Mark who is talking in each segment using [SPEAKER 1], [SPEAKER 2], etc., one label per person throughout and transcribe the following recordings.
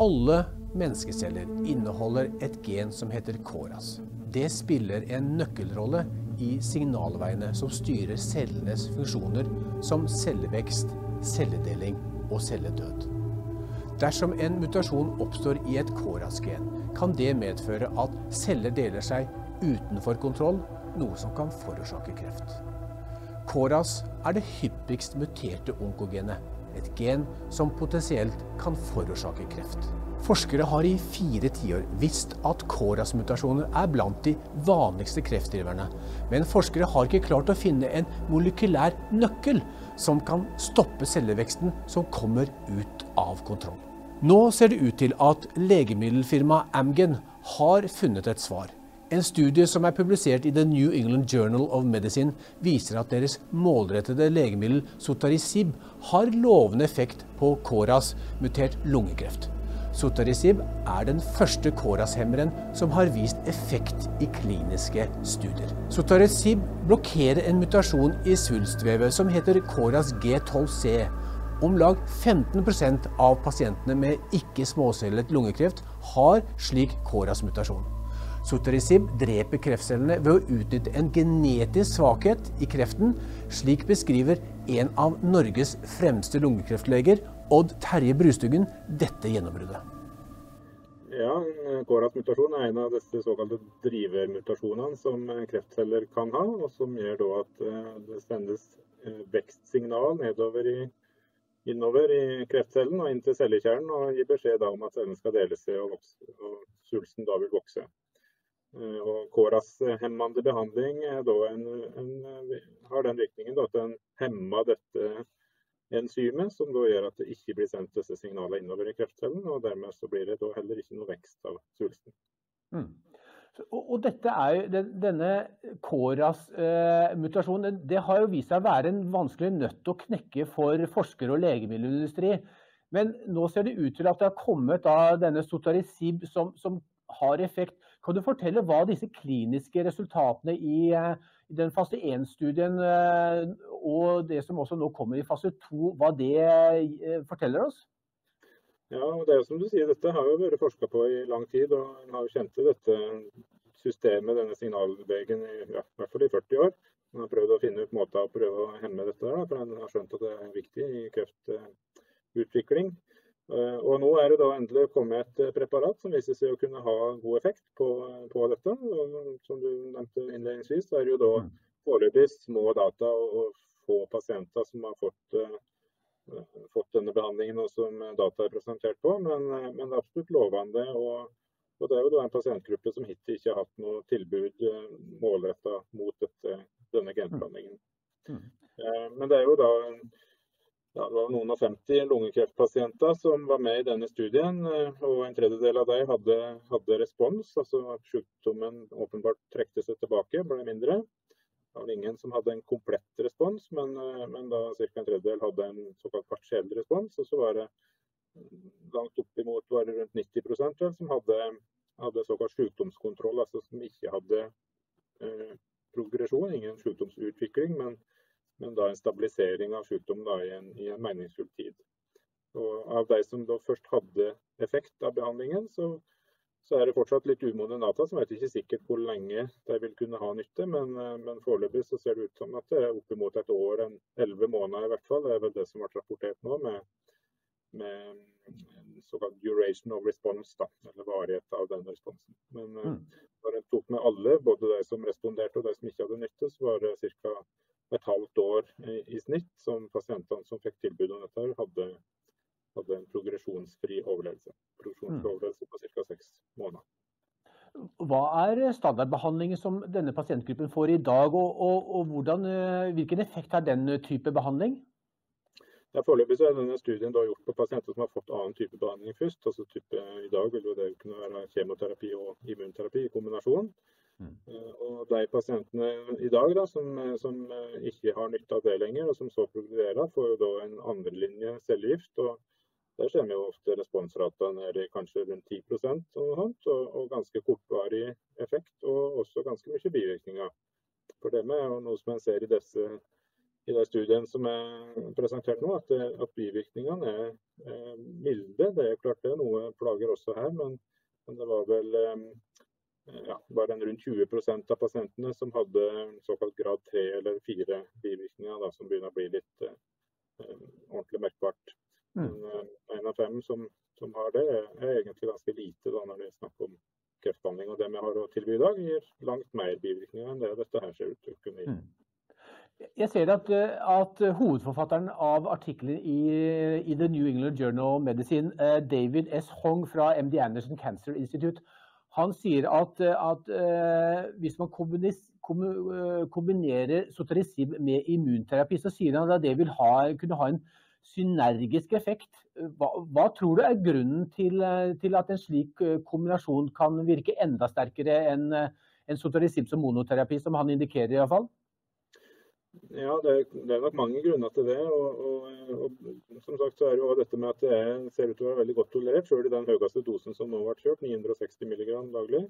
[SPEAKER 1] Alle menneskeceller inneholder et gen som heter KORAS. Det spiller en nøkkelrolle i signalveiene som styrer cellenes funksjoner som cellevekst, celledeling og celledød. Dersom en mutasjon oppstår i et KORAS-gen, kan det medføre at celler deler seg utenfor kontroll, noe som kan forårsake kreft. KORAS er det hyppigst muterte onkogenet, et gen som potensielt kan forårsake kreft. Forskere har i fire tiår visst at KORAS-mutasjoner er blant de vanligste kreftdriverne, men forskere har ikke klart å finne en molekylær nøkkel som kan stoppe celleveksten som kommer ut av kontroll. Nå ser det ut til at legemiddelfirmaet Amgen har funnet et svar. En studie som er publisert i The New England Journal of Medicine, viser at deres målrettede legemiddel Sotarisib har lovende effekt på KORAS mutert lungekreft. Sotarisib er den første KORAS-hemmeren som har vist effekt i kliniske studier. Sotarisib blokkerer en mutasjon i svulstvevet som heter KORAS G12C. Om lag 15% av pasientene med ikke-småcellet lungekreft har slik KORAS-mutasjon. Sotarisib dreper kreftcellene ved å utnytte en genetisk svakhet i kreften, slik beskriver en av Norges fremste lungekreftleger, Odd Terje Brustuggen, dette gjennombruddet.
[SPEAKER 2] Ja, KORAS-mutasjon er en av disse såkalte drivermutasjonene som kreftceller kan ha, og som gjør at eh, det sendes eh, vekstsignal nedover i, innover i kreftcellen og inn til cellekjernen, og gir beskjed om at cellen skal dele seg og, vokse, og svulsten da vil vokse. Eh, og KORAS-hemmende behandling en, en, har den virkningen at den hemmer dette enzymet, som da gjør at det ikke blir sendt disse signalene innover i kreftcellen. og Dermed så blir det da heller ikke noe vekst av svulsten. Mm.
[SPEAKER 1] Og, og, er jo, Denne KORAS-mutasjonen eh, det har jo vist seg å være en vanskelig nøtt å knekke for forskere og legemiddelindustri. Men nå ser det ut til at det har kommet da denne Sotarisib som, som har effekt. Kan du fortelle hva disse kliniske resultatene i, eh, i den fase 1-studien eh, og det som også nå kommer i fase 2, hva det eh, forteller oss?
[SPEAKER 2] Ja, det er som du sier, Dette har jo vært forska på i lang tid. og En har jo kjent til dette systemet, denne signalvegen, i, ja, i hvert fall i 40 år. Man har prøvd å finne ut måter å prøve å hemme dette, da, for en har skjønt at det er viktig i kreftutvikling. Eh, og Nå er det da endelig kommet et eh, preparat som viser seg å kunne ha god effekt på, på dette. Og som du nevnte innledningsvis, så er det jo da mm. foreløpig små data og få pasienter som har fått, uh, fått denne behandlingen og som data er presentert på. Men, men det er absolutt lovende. Og, og, det er jo da en pasientgruppe som hittil ikke har hatt noe tilbud målretta mot dette, denne genbehandlingen. Mm. Uh, men det er jo da ja, det var noen og 50 lungekreftpasienter som var med i denne studien. Eh, og En tredjedel av dem hadde, hadde respons, altså at sykdommen åpenbart trekte seg tilbake, ble mindre. Det var ingen som hadde en komplett respons, men, eh, men da ca. en tredjedel hadde en såkalt partiell respons. Og så var det langt oppimot var det rundt 90 vel, som hadde, hadde såkalt sykdomskontroll, altså som ikke hadde eh, progresjon, ingen sykdomsutvikling, men men da en stabilisering av sykdom da, i, en, i, en, meningsfull tid. Og av de som da først hadde effekt av behandlingen, så, så er det fortsatt litt umodne data, som vet ikke sikkert hvor lenge de vil kunne ha nytte. Men, men foreløpig så ser det ut som at det er oppimot et år, en elleve måneder i hvert fall. Det er vel det som ble rapportert nå, med, med såkalt duration of response, da, eller varighet av denne responsen. Men mm. når en tok med alle, både de som responderte og de som ikke hadde nytte, så var det ca et halvt år i snitt som pasientene som fikk tilbud om dette, hadde, hadde en progresjonsfri overlevelse. Progresjonsfri mm. på ca. seks måneder.
[SPEAKER 1] Hva er standardbehandlingen som denne pasientgruppen får i dag, og, og, og hvordan, eh, hvilken effekt har den type behandling?
[SPEAKER 2] Ja, Foreløpig er denne studien gjort på pasienter som har fått annen type behandling først. altså type, I dag vil det kunne være kjemoterapi og immunterapi i kombinasjon. Mm. Eh, og De pasientene i dag da, som, som, eh, ikke har nytte av det lenger, og som så progrederer, får jo da en andrelinje cellegift. og Der kommer jo ofte responsrata ned i kanskje rundt 10% og, og, og ganske kortvarig effekt, og også ganske mye bivirkninger. For det med jo noe som en ser i disse i de studiene som er presentert nå, at, at bivirkningene er, er, milde. Det er klart det er noe plager også her, men, men det var vel ja, var en rundt 20% av pasientene som hadde såkalt grad 3 eller 4 bivirkninger, da, som begynner å bli litt eh, ordentlig merkbart. Mm. En av fem som, som, har det, er egentlig ganske lite da, når det er snakk om kreftbehandling. Og det vi har å tilby i dag, gir langt mer bivirkninger enn det dette her ser ut til å kunne gi. Mm.
[SPEAKER 3] Jeg ser at, at, hovedforfatteren av artikler i, i, The New England Journal of Medicine, eh, David S. Hong fra MD Anderson Cancer Institute, han sier at, at uh, hvis man kombinerer sotarisib med immunterapi, så sier han at det vil ha, kunne ha en synergisk effekt. Hva, hva, tror du er grunnen til, til, at en slik eh, kombinasjon kan virke enda sterkere enn en sotarisib som monoterapi, som han indikerer iallfall?
[SPEAKER 2] Ja, det er, det er, nok mange grunner til det. Og, og, og, som sagt så er det jo dette med at det er, ser ut til å være veldig godt tolerert, selv i den høyeste dosen som nå ble kjørt, 960 mg daglig.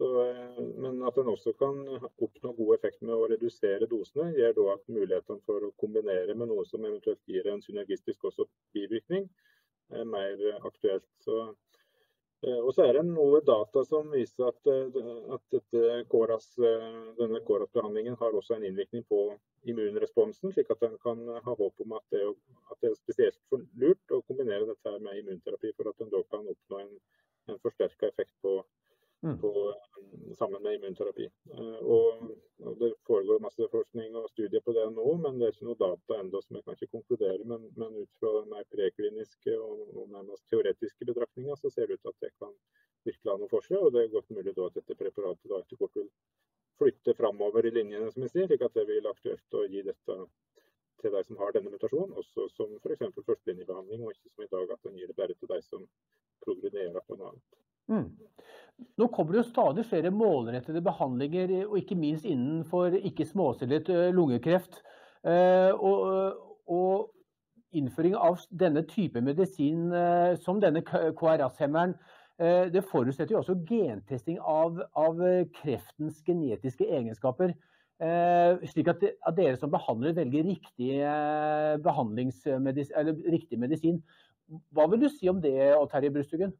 [SPEAKER 2] Så, eh, men at en også kan oppnå god effekt med å redusere dosene, gjør da at mulighetene for å kombinere med noe som eventuelt gir en synergistisk også bivirkning, er mer aktuelt. Så, eh, og så er det noe data som viser at, eh, at KORAS, denne KORAS-behandlingen har også en innvirkning på immunresponsen, slik at en kan ha håp om at det, at det er spesielt lurt å kombinere dette med immunterapi, for at en da kan oppnå en, en forsterka effekt på. På, eh, sammen med immunterapi. Eh, og, og, Det foregår masse forskning og studier på det nå, men det er ikke noe data ennå som jeg kan ikke konkludere. Men, men ut fra mer prekliniske og, og, nærmest teoretiske betraktninger så ser det ut til at det kan virkelig ha noe for seg. og Det er godt mulig da at dette preparatet da etter kort vil flytte framover i linjene, som jeg sier, slik at det vil aktuelt å gi dette til de som har denne mutasjonen, også som f.eks. førstelinjebehandling, og ikke som i dag at den gir det bare til de som progrederer på noe annet. Mm.
[SPEAKER 3] Nå kommer det jo stadig flere målrettede behandlinger, og ikke minst innenfor ikke småcellet eh, lungekreft. Eh, og, og, innføring av denne type medisin eh, som denne KRAS-hemmeren, det forutsetter jo også gentesting av, av kreftens genetiske egenskaper. slik at, at, dere som behandler velger riktig, riktig medisin. Hva vil du si om det, Terje Brustuggen?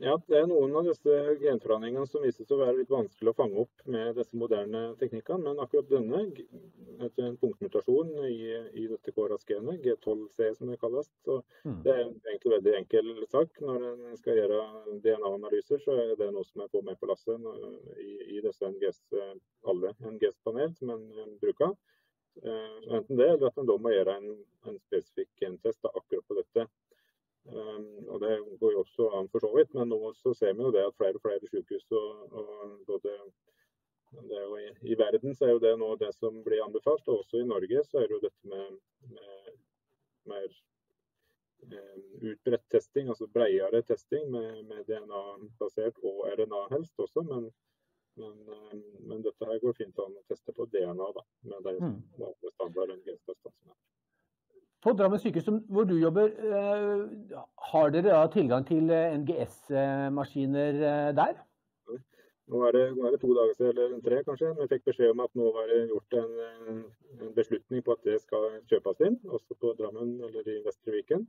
[SPEAKER 2] Ja, Det er noen av disse genforandringene som viser seg å være litt vanskelig å fange opp med disse moderne teknikkene. Men akkurat denne, etter en punktmutasjon i, i dette KRAS-genet, G12C som det kalles, så mm. det er egentlig en veldig enkel sak. Når en skal gjøre DNA-analyser, så er det noe som er på med på lasset i, i disse NGS, alle NGS-panel som en bruker. Uh, enten det, eller at en da må gjøre en, en spesifikk gentest akkurat på dette. Um, og Det går jo også an for så vidt, men nå så ser vi jo det at flere og flere sykehus og, og både i, i, verden så er jo det nå det som blir anbefalt, og også i Norge så er det jo dette med, med mer eh, utbredt testing, altså bredere testing med, med DNA-basert og RNA helst også. Men, men, eh, men, dette her går fint an å teste på DNA da, med de mm. standard.
[SPEAKER 3] På Drammen sykehus hvor du jobber, eh, har dere da tilgang til eh, NGS-maskiner eh, der?
[SPEAKER 2] Nå er, det, nå er, det, to dager siden, eller tre kanskje. Vi fikk beskjed om at nå var det gjort en, en beslutning på at det skal kjøpes inn, også på Drammen eller i Vestre Viken.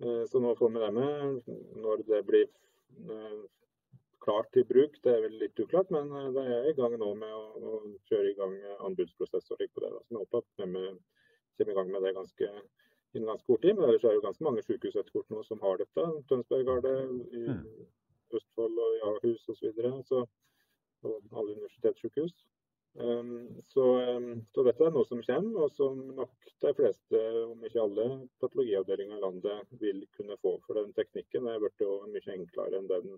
[SPEAKER 2] Så nå får vi det med. Når det blir klart til bruk, det er vel litt uklart, men det er i gang nå med å, å kjøre i gang anbudsprosesser på det. Da. Så vi håper at i gang med det ganske, innen ganske kort tid. Men ellers er det ganske mange sykehus etter kort nå som har dette. Tønsberg har det, i mm. Østfold og i Ahus osv. Og alle universitetssykehus. Um, så, um, så, dette er noe som kommer, og som nok de fleste, om ikke alle, patologiavdelinger i landet vil kunne få. For den teknikken er blitt mye enklere enn den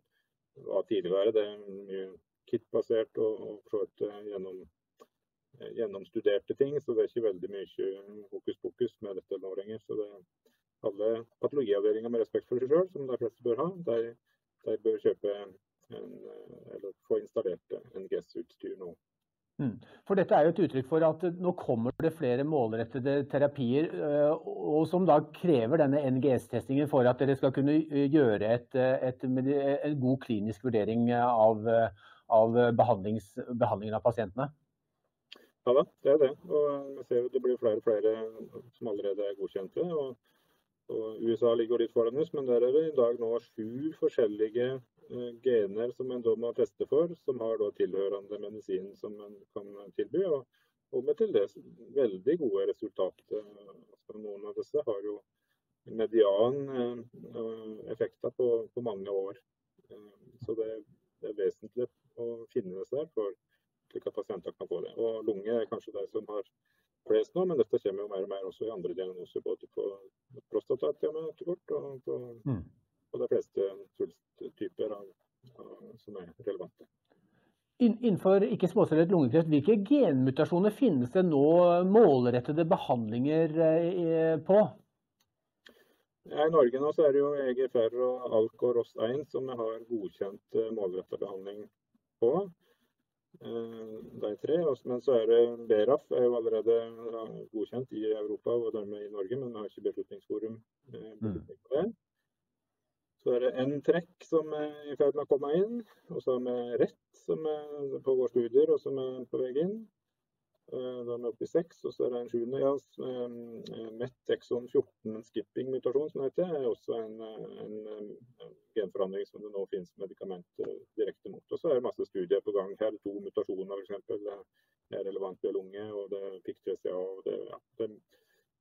[SPEAKER 2] var tidligere. Det er mye kit-basert og, og gjennom Eh, gjennomstuderte ting, så det er ikke veldig mye hokus pokus med dette nå lenger. Så det, alle patologiavdelinger med respekt for seg sjøl, som de fleste bør ha, de, de bør kjøpe en, eller få installert NGS-utstyr nå.
[SPEAKER 3] Mm. For dette er jo et uttrykk for at nå kommer det flere målrettede terapier, eh, og som da krever denne NGS-testingen for at dere skal kunne eh, gjøre et, et, en god klinisk vurdering av, av behandlingen av pasientene?
[SPEAKER 2] Ja da, det er det. Og vi ser jo det blir flere og flere som allerede er godkjente. og, og USA ligger litt foran oss, men der er det i dag nå sju forskjellige uh, gener som en da må teste for, som har da tilhørende medisin som en kan tilby. Og, og med til det veldig gode resultater. Altså, noen av disse har jo median uh, effekter på, på, mange år. Så det, det, er vesentlig å finne disse der for slik at pasienter kan få det. Og lunge er kanskje de som har flest nå, men dette kommer jo mer og mer også i andre diagnoser. Både på prostatadiabetekort og på, mm. på de fleste svulsttyper som er relevante.
[SPEAKER 3] Innenfor ikke småcellet lungekreft, hvilke genmutasjoner finnes det nå målrettede behandlinger eh, på?
[SPEAKER 2] I Norge nå så er det jo EGFR og ALK og ROS1 som vi har godkjent eh, målrettet behandling på. Eh, de tre. Men så er det BRAF er jo allerede godkjent i Europa og dermed i Norge, men vi har ikke Beslutningsforum eh, mm. på det. Så er det N-trekk som er i ferd med å komme inn. Og så har vi RETT som er på våre studier og som er på vei inn. Eh, da er oppe i seks, og så er det en sjuende. Ja, eh, Metexon 14 skipping-mutasjon, som det heter, er også en, en, en, genforandring som det nå finnes medikament direkte mot. Og så er det masse studier på gang her. To mutasjoner f.eks. er relevant ved lunge, og det er PIK3CA. det, ja, det,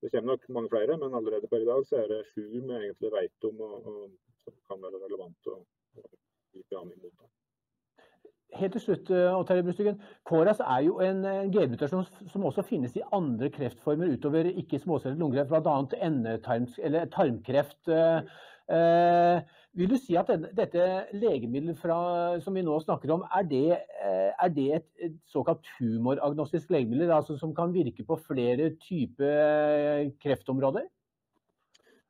[SPEAKER 2] det, kommer nok mange flere, men allerede per i dag så er det sju vi egentlig vet om og, og, som kan være relevant å gi behandling mot
[SPEAKER 3] helt til slutt, eh, Terje Brustyggen. KRAS er jo en genmutasjon som også finnes i andre kreftformer utover ikke småcellet lungekreft, bl.a. endetarms- eller tarmkreft. Eh, eh, vil du si at dette legemiddelet fra, som vi nå snakker om, er det, eh, er det et, et, såkalt tumoragnostisk legemiddel, altså som kan virke på flere typer kreftområder?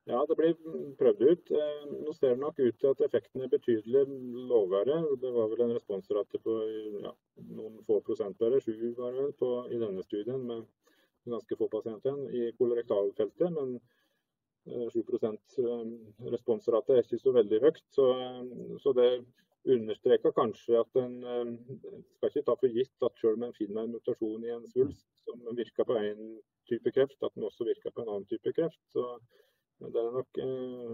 [SPEAKER 2] Ja, det blir prøvd ut. Eh, nå ser det nok ut til at effekten er betydelig lavere. Det var vel en responsrate på ja, noen få prosent bare, sju var vel, på, i denne studien med ganske få pasienter i kolorektalfeltet. Men 7 eh, eh, responsrate er ikke så veldig høyt. Så, så det understreker kanskje at en skal ikke ta for gitt at selv om en finner en mutasjon i en svulst som virker på én type kreft, at den også virker på en annen type kreft. Så det er nok eh,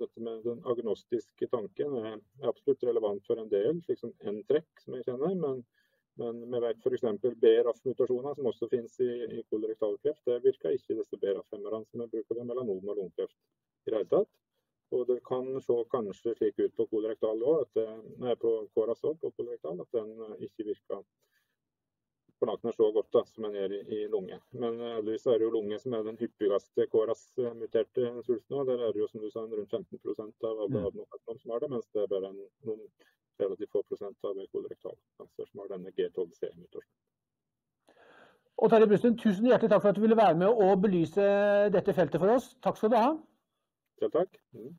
[SPEAKER 2] dette med den agnostiske tanken er absolutt relevant for en del, slik som N-trekk, som jeg kjenner. Men, men vi vet f.eks. BRAF-mutasjoner, som også finnes i, i kolorektalkreft. Det virker ikke disse BRAF-hemmerne som vi bruker ved melanom og lungekreft i det hele tatt. Og det kan se kanskje slik ut på kolorektal òg, òg, på at den ikke virker langt så godt da, som en gjør i, i lunge. Men eh, heldigvis er det jo lunge som er den hyppigste KRAS-muterte svulsten. Der er det jo som du sa, rundt 15% av alle adenokarsinom som har det, mens det er bare en, noen relativt få prosent av kolorektalkancer som har denne G12C-mutasjonen.
[SPEAKER 3] Og Terje Brustuen, tusen hjertelig takk for at du ville være med og belyse dette feltet for oss. Takk skal du ha.
[SPEAKER 2] Selv takk. Mm.